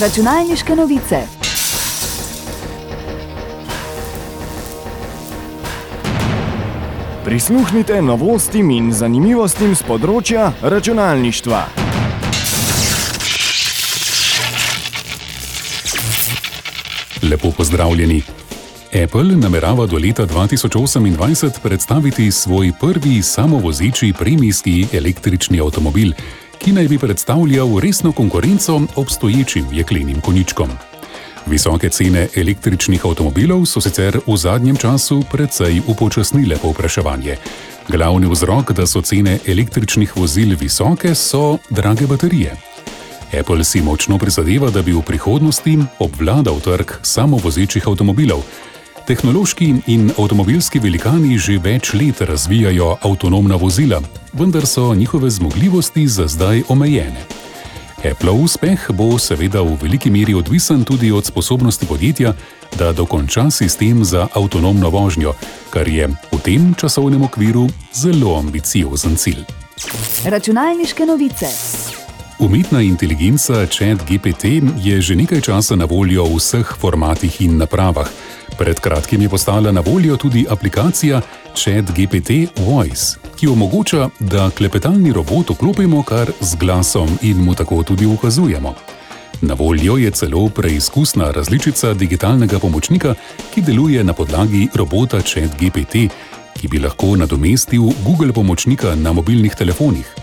Računalniške novice. Prisluhnite novostim in zanimivostim z področja računalništva. Lepo pozdravljeni. Apple namerava do leta 2028 predstaviti svoj prvi samovozeči premijski električni avtomobil, ki naj bi predstavljal resno konkurenco obstoječim jeklenim koničkom. Visoke cene električnih avtomobilov so sicer v zadnjem času precej upočasnile povpraševanje. Glavni vzrok, da so cene električnih vozil visoke, so drage baterije. Apple si močno prizadeva, da bi v prihodnosti obvladal trg samovozečih avtomobilov. Tehnološki in avtomobilski velikani že več let razvijajo avtonomna vozila, vendar so njihove zmogljivosti za zdaj omejene. Appleov uspeh bo seveda v veliki meri odvisen tudi od sposobnosti podjetja, da dokonča sistem za avtonomno vožnjo, kar je v tem časovnem okviru zelo ambiciozen cilj. Računalniške novice. Umetna inteligenca ChatGPT je že nekaj časa na voljo v vseh formatih in napravah. Pred kratkim je postala na voljo tudi aplikacija ChatGPT Voice, ki omogoča, da klepetalni robot vklopimo kar z glasom in mu tako tudi ukazujemo. Na voljo je celo preizkusna različica digitalnega pomočnika, ki deluje na podlagi robota ChatGPT, ki bi lahko nadomestil Google pomočnika na mobilnih telefonih.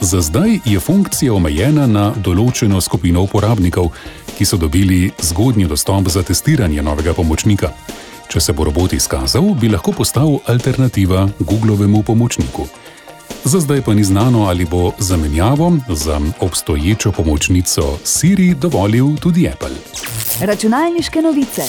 Za zdaj je funkcija omejena na določeno skupino uporabnikov, ki so dobili zgodnji dostop za testiranje novega pomočnika. Če se bo robot izkazal, bi lahko postal alternativa Googlovemu pomočniku. Za zdaj pa ni znano, ali bo zamenjavo za obstoječo pomočnico Siri dovolil tudi Apple. Računalniške novice.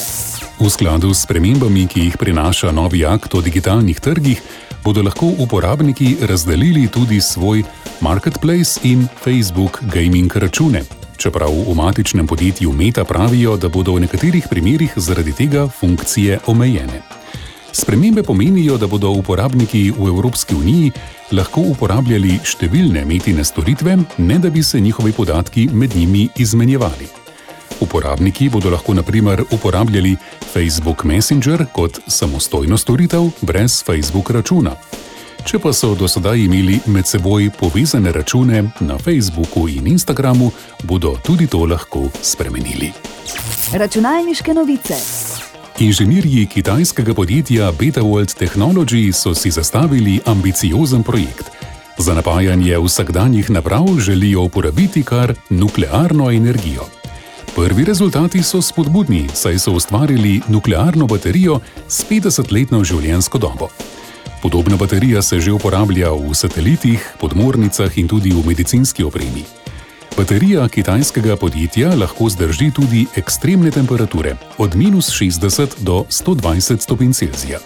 V skladu s premembami, ki jih prinaša novi akt o digitalnih trgih, bodo lahko uporabniki razdelili tudi svoj marketplace in Facebook gaming račune. Čeprav v matičnem podjetju Meta pravijo, da bodo v nekaterih primerjih zaradi tega funkcije omejene. Spremembe pomenijo, da bodo uporabniki v Evropski uniji lahko uporabljali številne metine storitve, ne da bi se njihovi podatki med njimi izmenjevali. Uporabniki bodo lahko naprimer uporabljali Facebook Messenger kot samostojno storitev brez Facebook računa. Če pa so do sedaj imeli med seboj povezane račune na Facebooku in Instagramu, bodo tudi to lahko spremenili. Računalniške novice. Inženirji kitajskega podjetja BetaWorld Technology so si zastavili ambiciozen projekt. Za napajanje vsakdanjih naprav želijo uporabiti kar nuklearno energijo. Prvi rezultati so spodbudni, saj so ustvarili nuklearno baterijo s 50-letno življenjsko dobo. Podobna baterija se že uporablja v satelitih, podmornicah in tudi v medicinski opremi. Baterija kitajskega podjetja lahko zdrži tudi ekstremne temperature od minus 60 do 120 stopinj Celzija.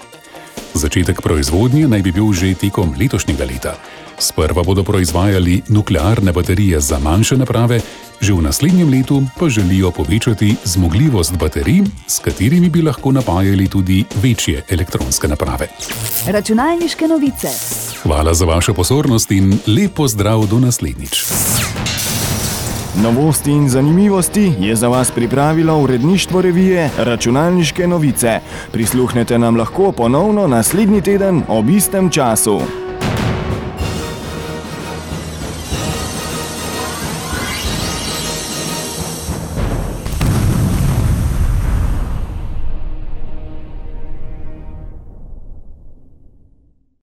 Začetek proizvodnje naj bi bil že tekom letošnjega leta. Sprva bodo proizvajali nuklearne baterije za manjše naprave, že v naslednjem letu pa želijo povečati zmogljivost baterij, s katerimi bi lahko napajali tudi večje elektronske naprave. Računalniške novice. Hvala za vašo pozornost in lepo zdrav do naslednjič. Novosti in zanimivosti je za vas pripravilo uredništvo revije Računalniške novice. Prisluhnete nam lahko ponovno naslednji teden ob istem času.